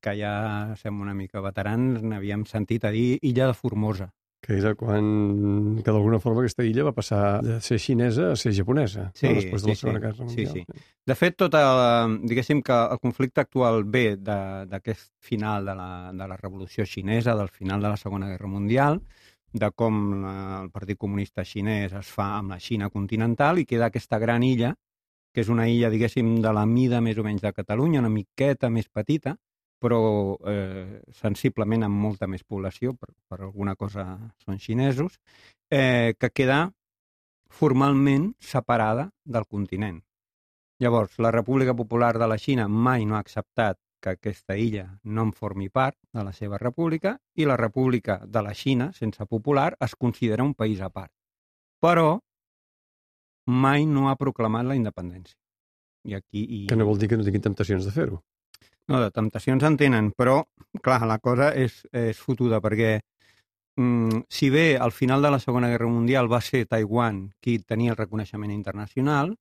que ja som una mica veterans n'havíem sentit a dir illa de Formosa. Que era quan, que d'alguna forma aquesta illa va passar de ser xinesa a ser japonesa, Sí, no? després de la sí, Segona sí. Guerra Sí, Mundial. sí. De fet, tot el, diguéssim que el conflicte actual ve d'aquest final de la, de la Revolució Xinesa, del final de la Segona Guerra Mundial, de com la, el Partit Comunista Xinès es fa amb la Xina continental i queda aquesta gran illa, que és una illa, diguéssim, de la mida més o menys de Catalunya, una miqueta més petita, però eh, sensiblement amb molta més població, per, per alguna cosa són xinesos, eh, que queda formalment separada del continent. Llavors, la República Popular de la Xina mai no ha acceptat que aquesta illa no en formi part de la seva república i la República de la Xina, sense popular, es considera un país a part. Però mai no ha proclamat la independència. I aquí... I... Que no vol dir que no tinguin temptacions de fer-ho. No, de temptacions en tenen, però, clar, la cosa és, és fotuda, perquè mm, si bé al final de la Segona Guerra Mundial va ser Taiwan qui tenia el reconeixement internacional,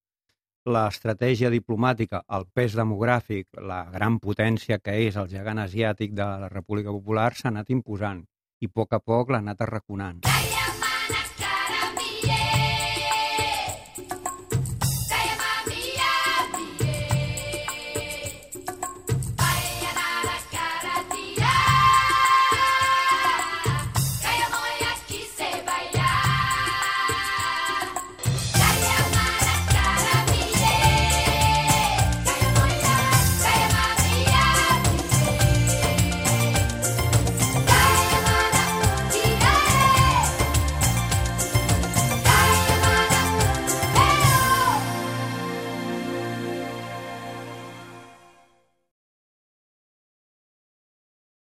l'estratègia diplomàtica, el pes demogràfic, la gran potència que és el gegant asiàtic de la República Popular s'ha anat imposant i a poc a poc l'ha anat arraconant.